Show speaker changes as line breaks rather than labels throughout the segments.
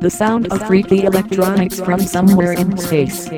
The sound of freaky electronics from somewhere in space.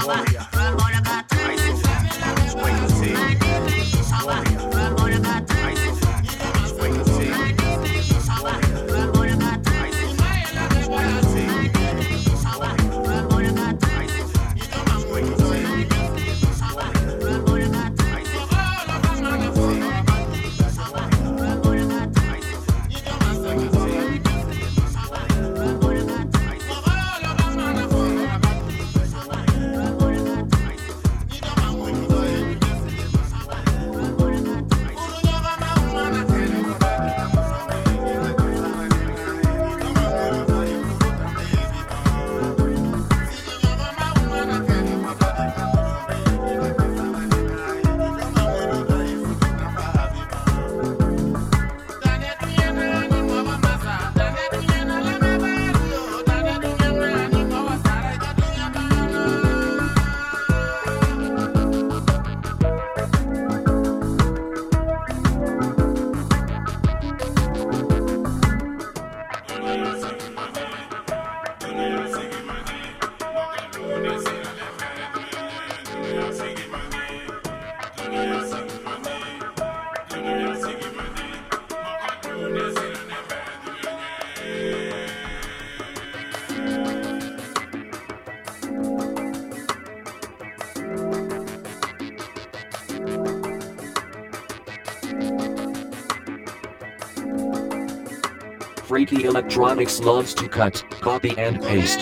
Warrior.
Freaky Electronics loves to cut, copy and paste.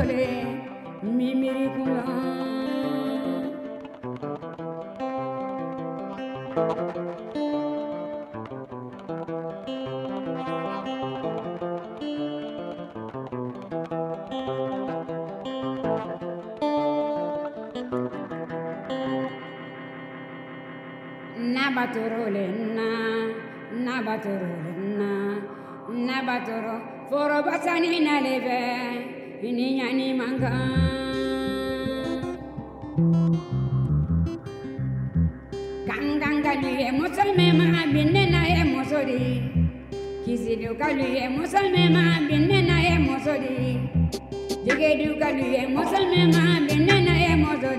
Mɔsɔle mimiri kunla nabatorole na nabatorole na nabatoro forobasani nalebe ni ɲani mankan kankankalu ye musolime ma binne na ye muso di. Kisidukalu ye musolime ma binne na ye muso di. Jegedukalu ye musolime ma binne na ye muso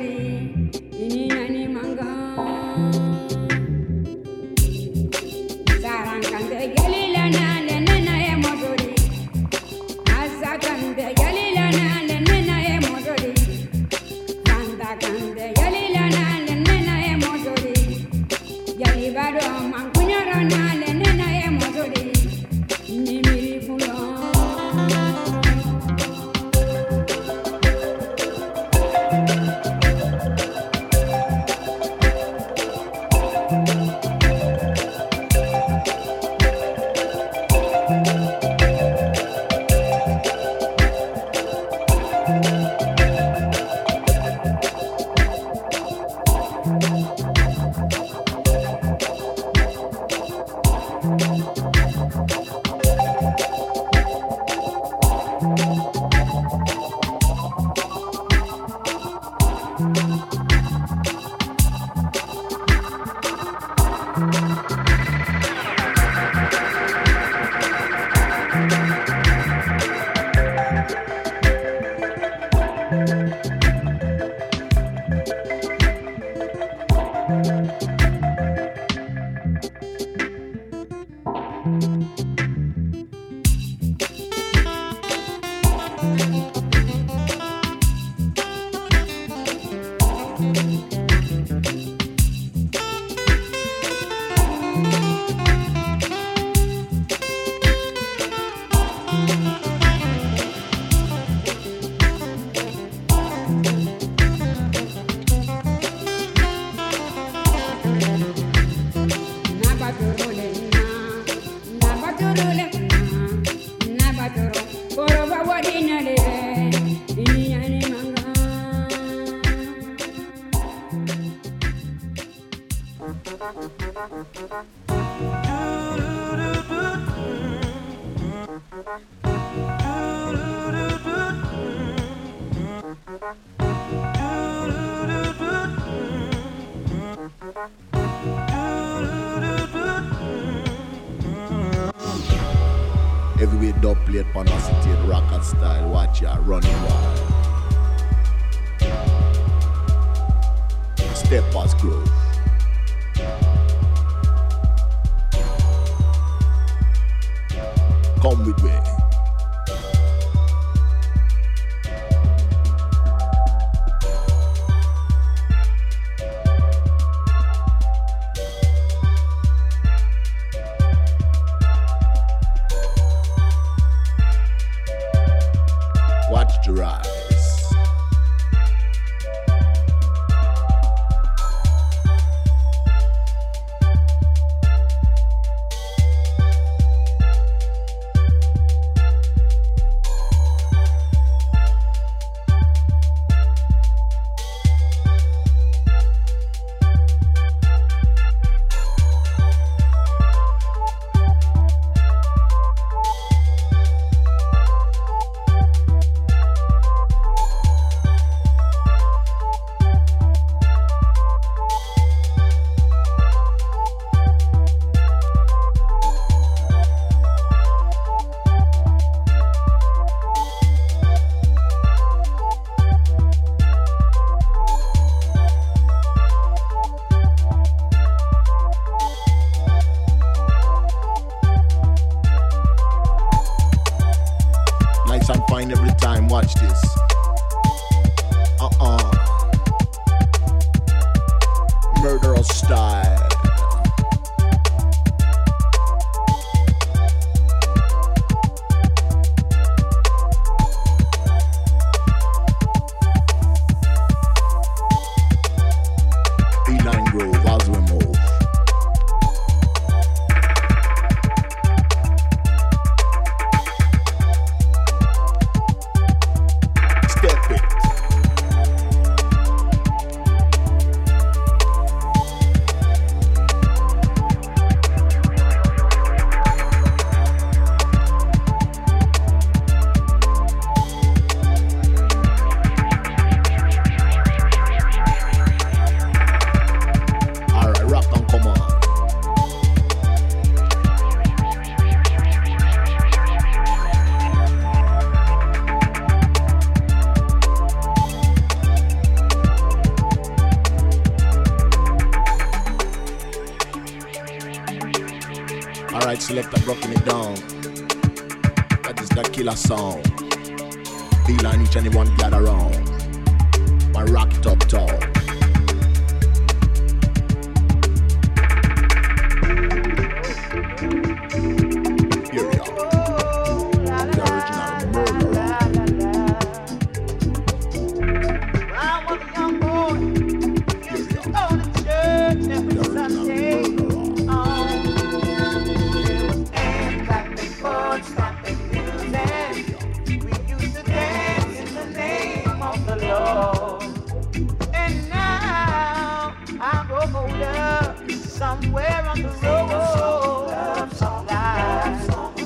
somewhere on the road. Love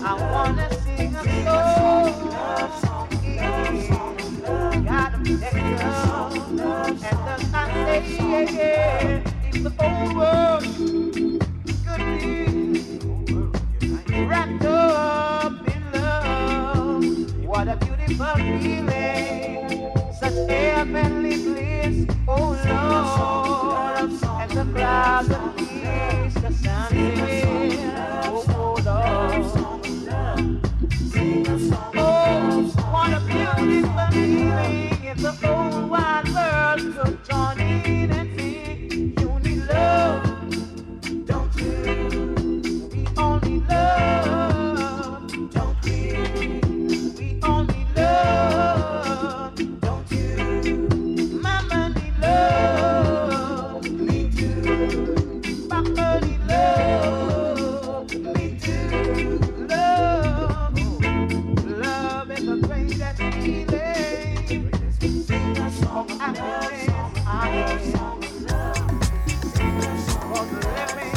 I wanna sing a song. And the whole world wrapped up in love, what a beautiful feeling, such heaven. song, I love song, I love song, love. But
let me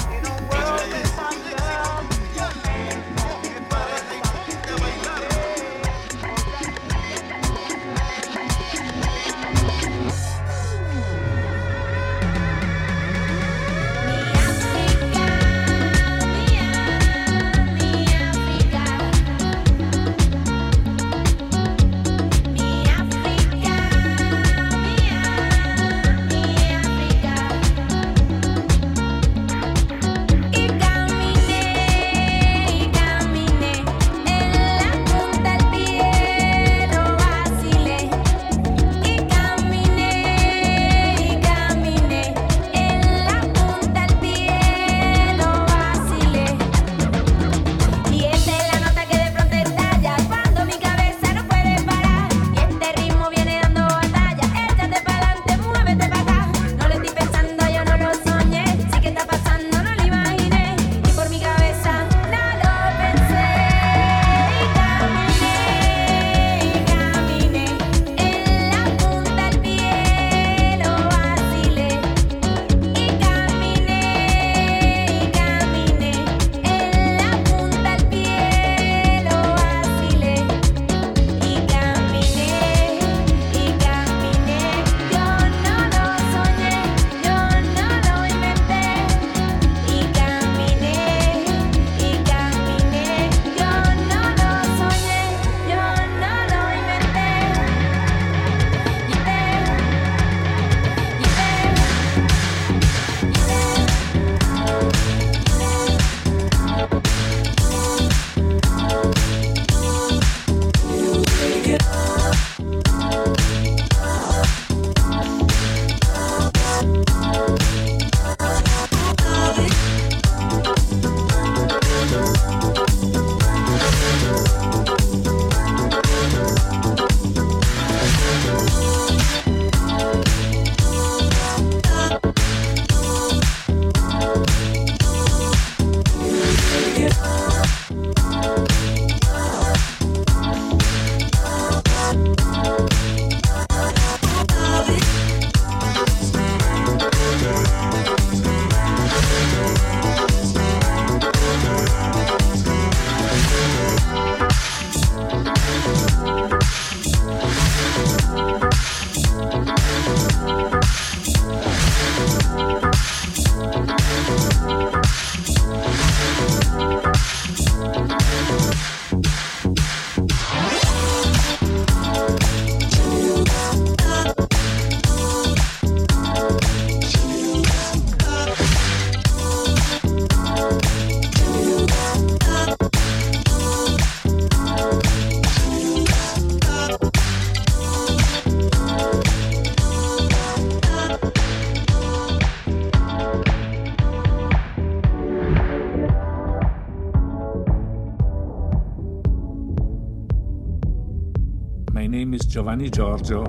Giovanni Giorgio,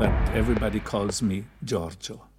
but everybody calls me Giorgio.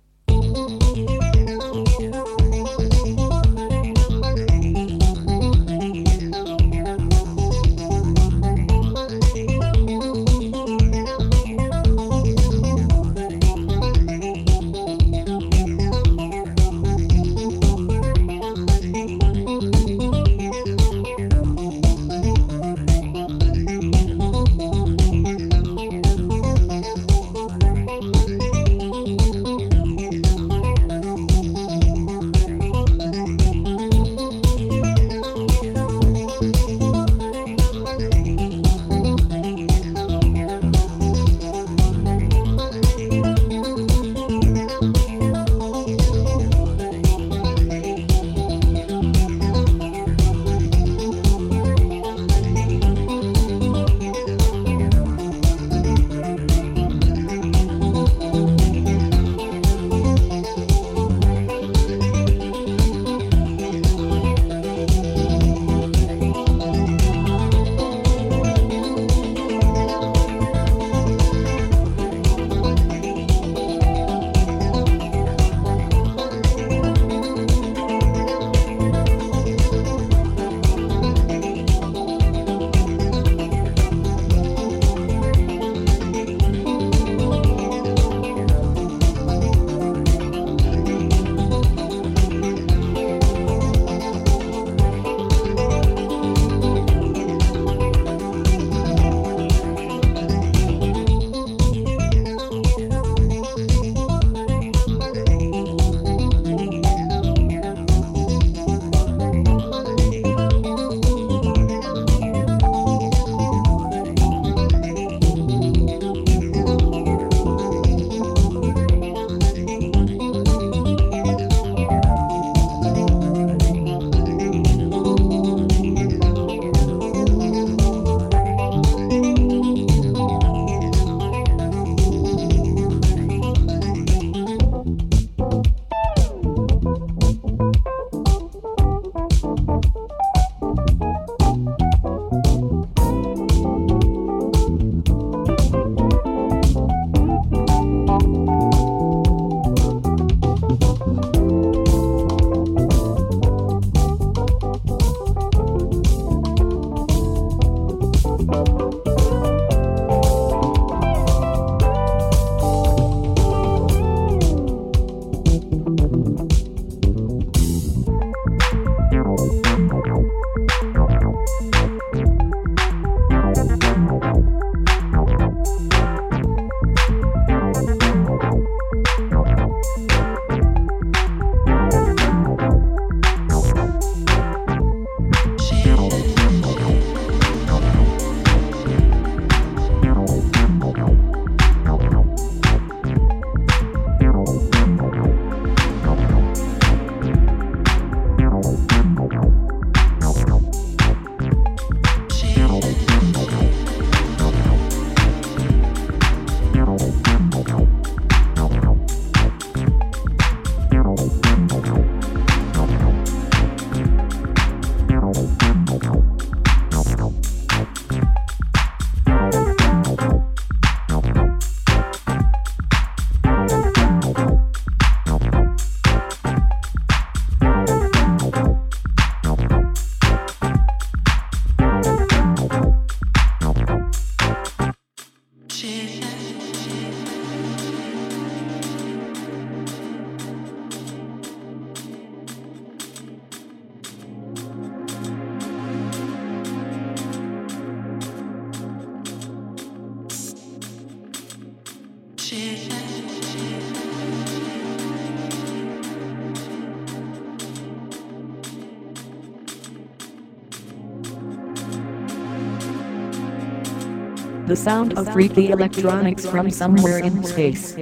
The sound of freaky electronics from somewhere in space.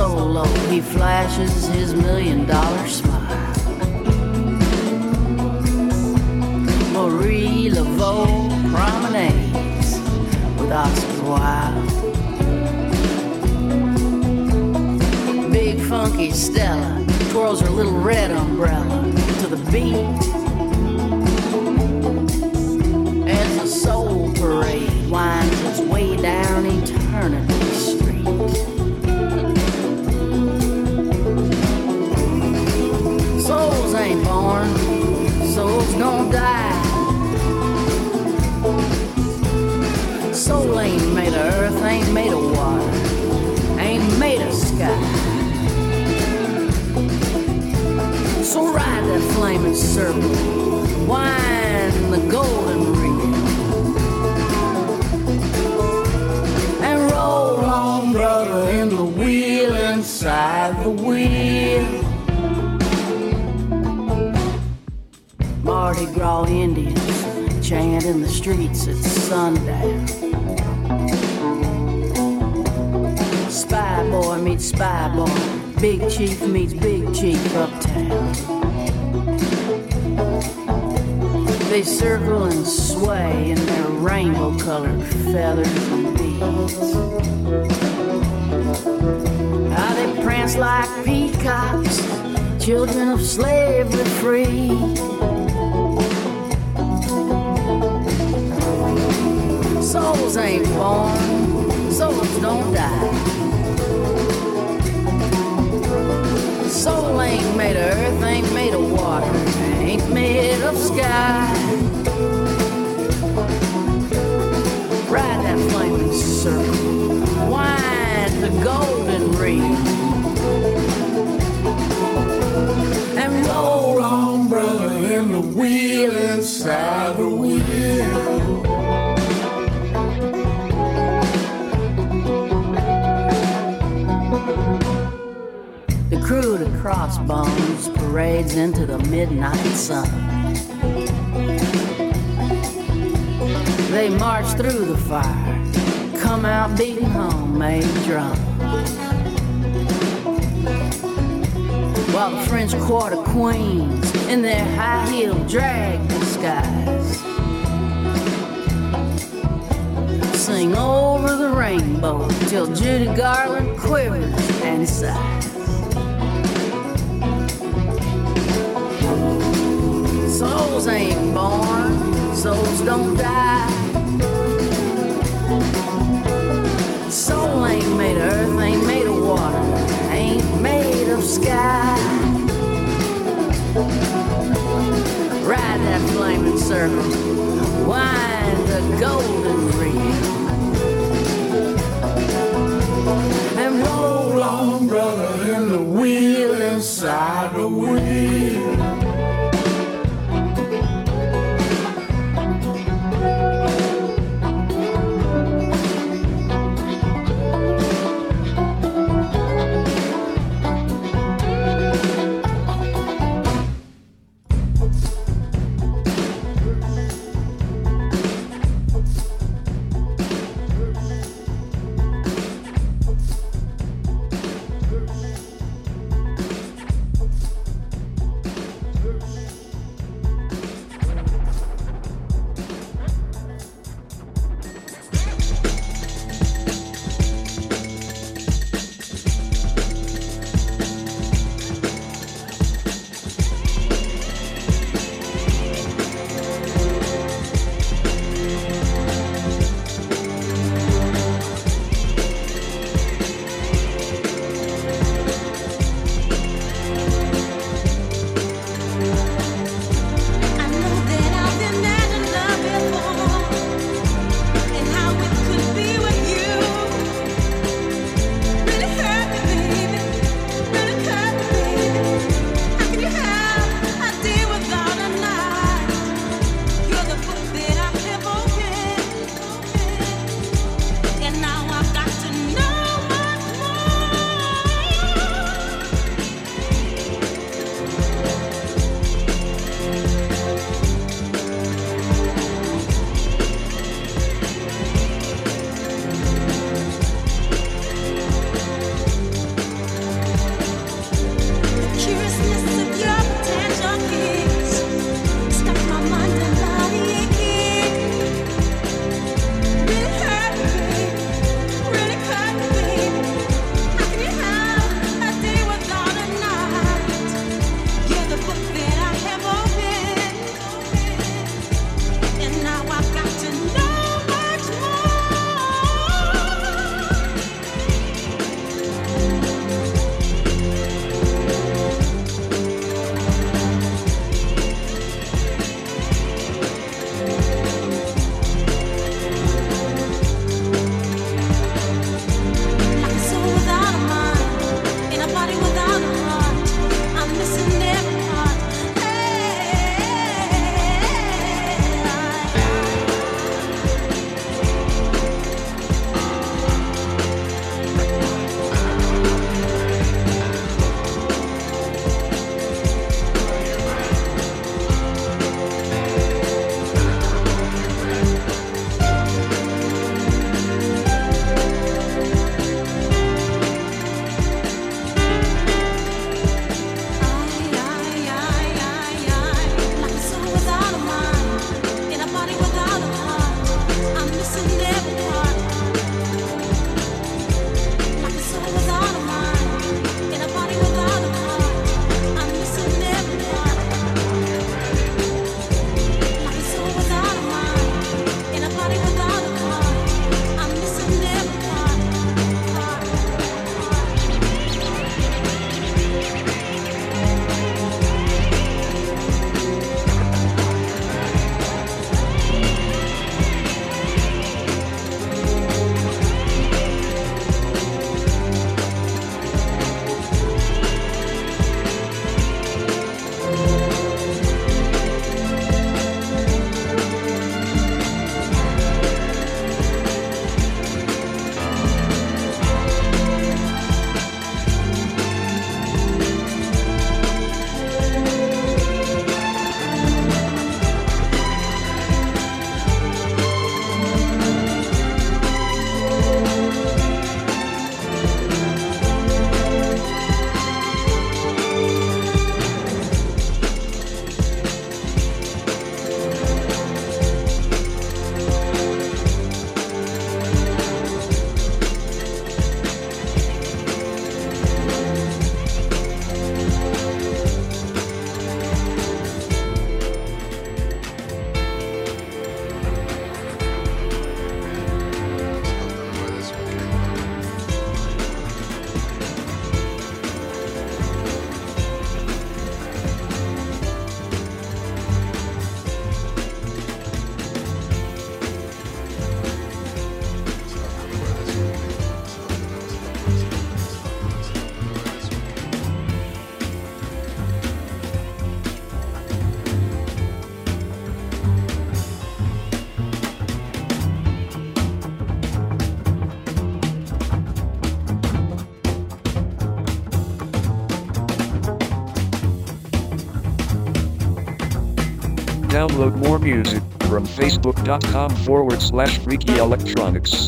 Solo, he flashes his million dollar smile. Marie Laveau promenades with Oscar Wilde. Big funky Stella twirls her little red umbrella to the beat. Souls ain't born, souls don't die. Soul ain't made of earth, ain't made of water, ain't made of sky. Ride that flaming circle, wind the golden ring, and roll on, brother, in the wheel inside the wheel. Crossbones parades into the midnight sun. They march through the fire, come out beating homemade drum. While the French Quarter Queens in their high heel drag disguise sing over the rainbow till Judy Garland quivers and sighs. Souls ain't born, souls don't die. Soul ain't made of earth, ain't made of water, ain't made of sky. Ride that flaming circle, wind the golden ring. And roll on, brother, in the wheel inside the wheel.
Download more music from facebook.com forward slash freaky electronics.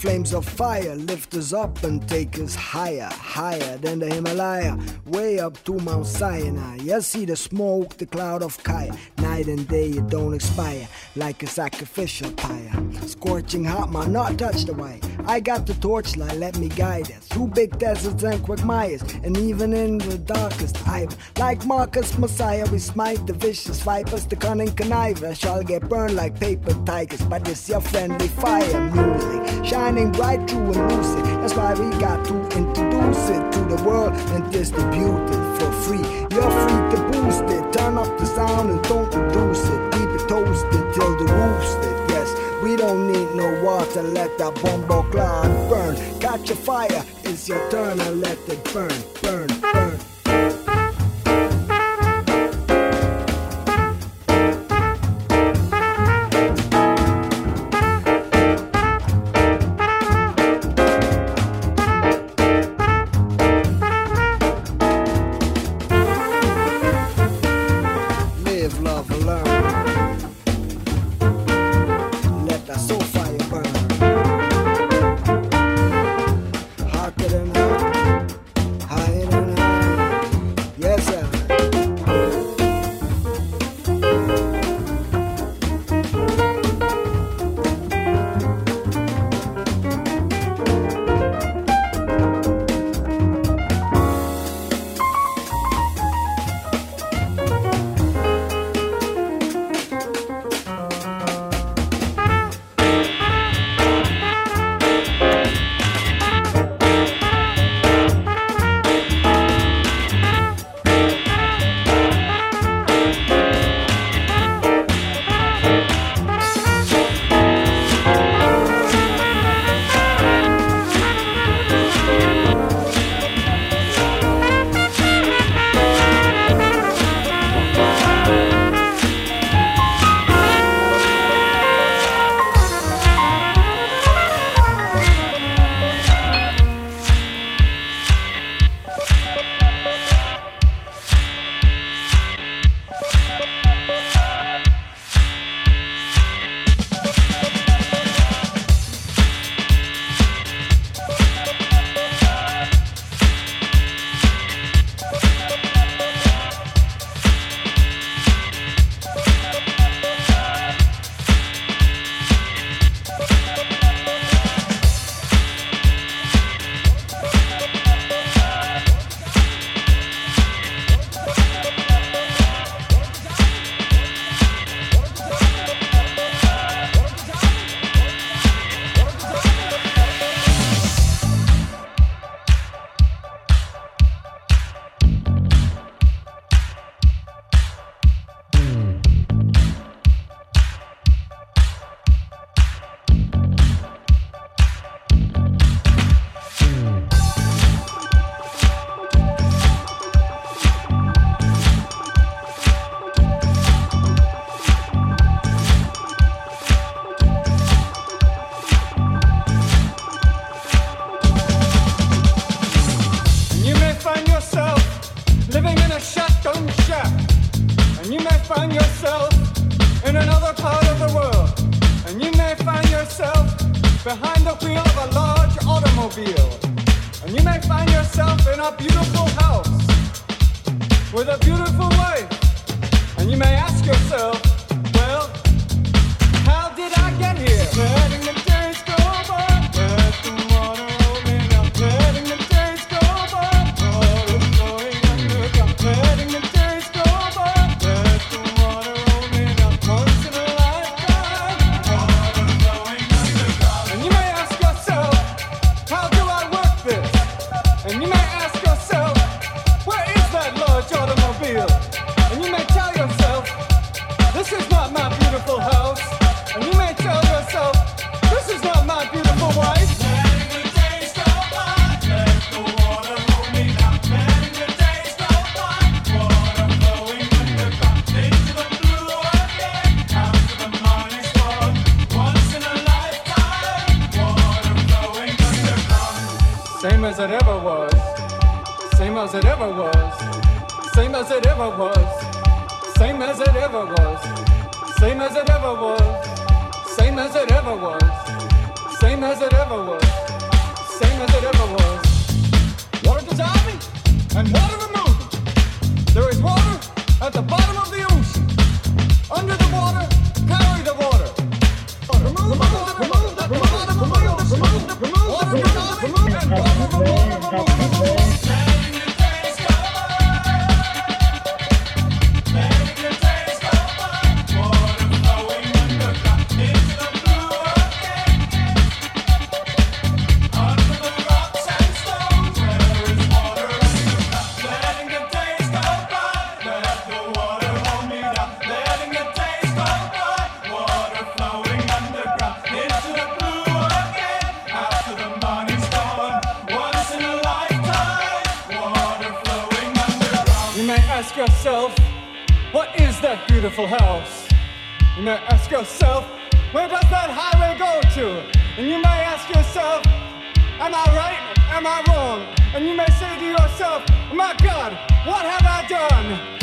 Flames of fire lift us up and take us higher, higher than the Himalaya, way up to Mount Sinai. You see the smoke, the cloud of Kaya. Night and day, it don't expire like a sacrificial pyre. Scorching hot, man, not touch the wire. I got the torchlight, let me guide it through big deserts and quagmires, and even in the darkest hour. Like Marcus Mosiah, we smite the vicious vipers, the cunning conniver shall get burned like paper tigers. But this your friendly fire music, shining bright through and lucid. That's why we got to introduce it to the world and distribute it for free. You're free to boost it, turn up the sound and don't reduce it. Keep it toasted till the roof's lit. We don't need no water, let that bombo cloud burn. Catch a fire, it's your turn and let it burn, burn,
same as it ever was, same as it ever was, same as it ever was, same as it ever was, same as it ever was, same as it ever was, same as it ever was, same as it ever was. Water dissolving and water removing. There is water at the bottom of the ocean, under the yourself, am I right? Am I wrong? And you may say to yourself, my God, what have I done?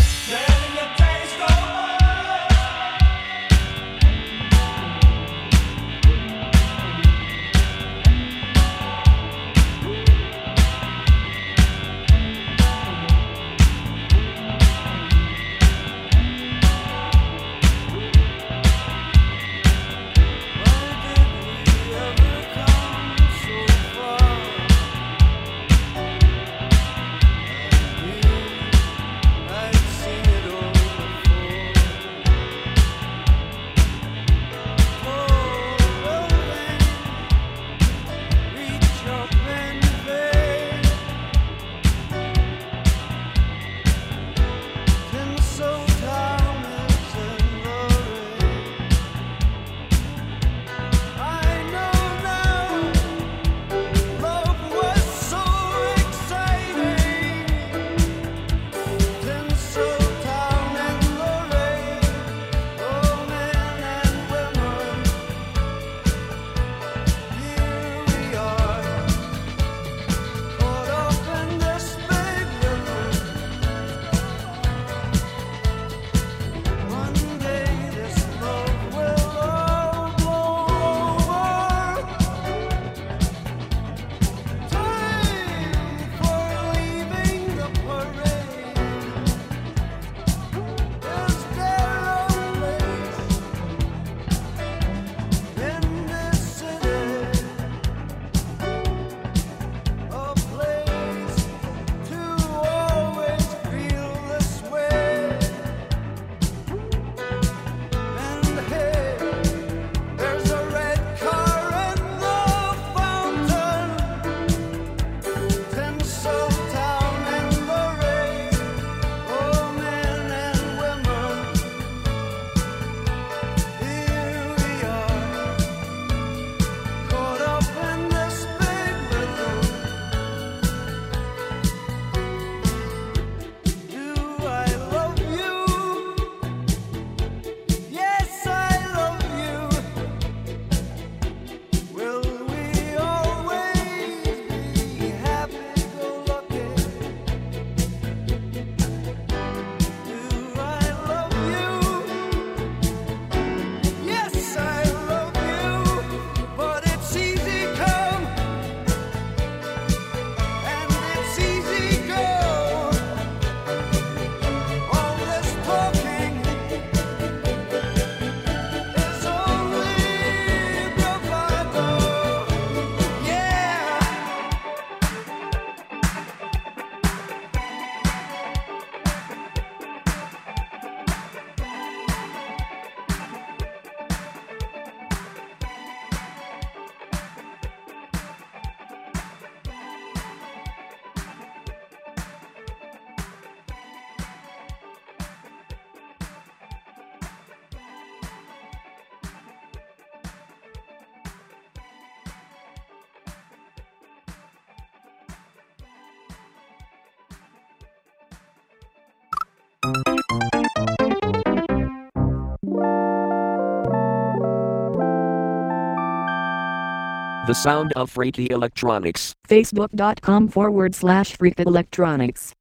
The sound of Freaky Electronics.
Facebook.com forward slash Freak Electronics.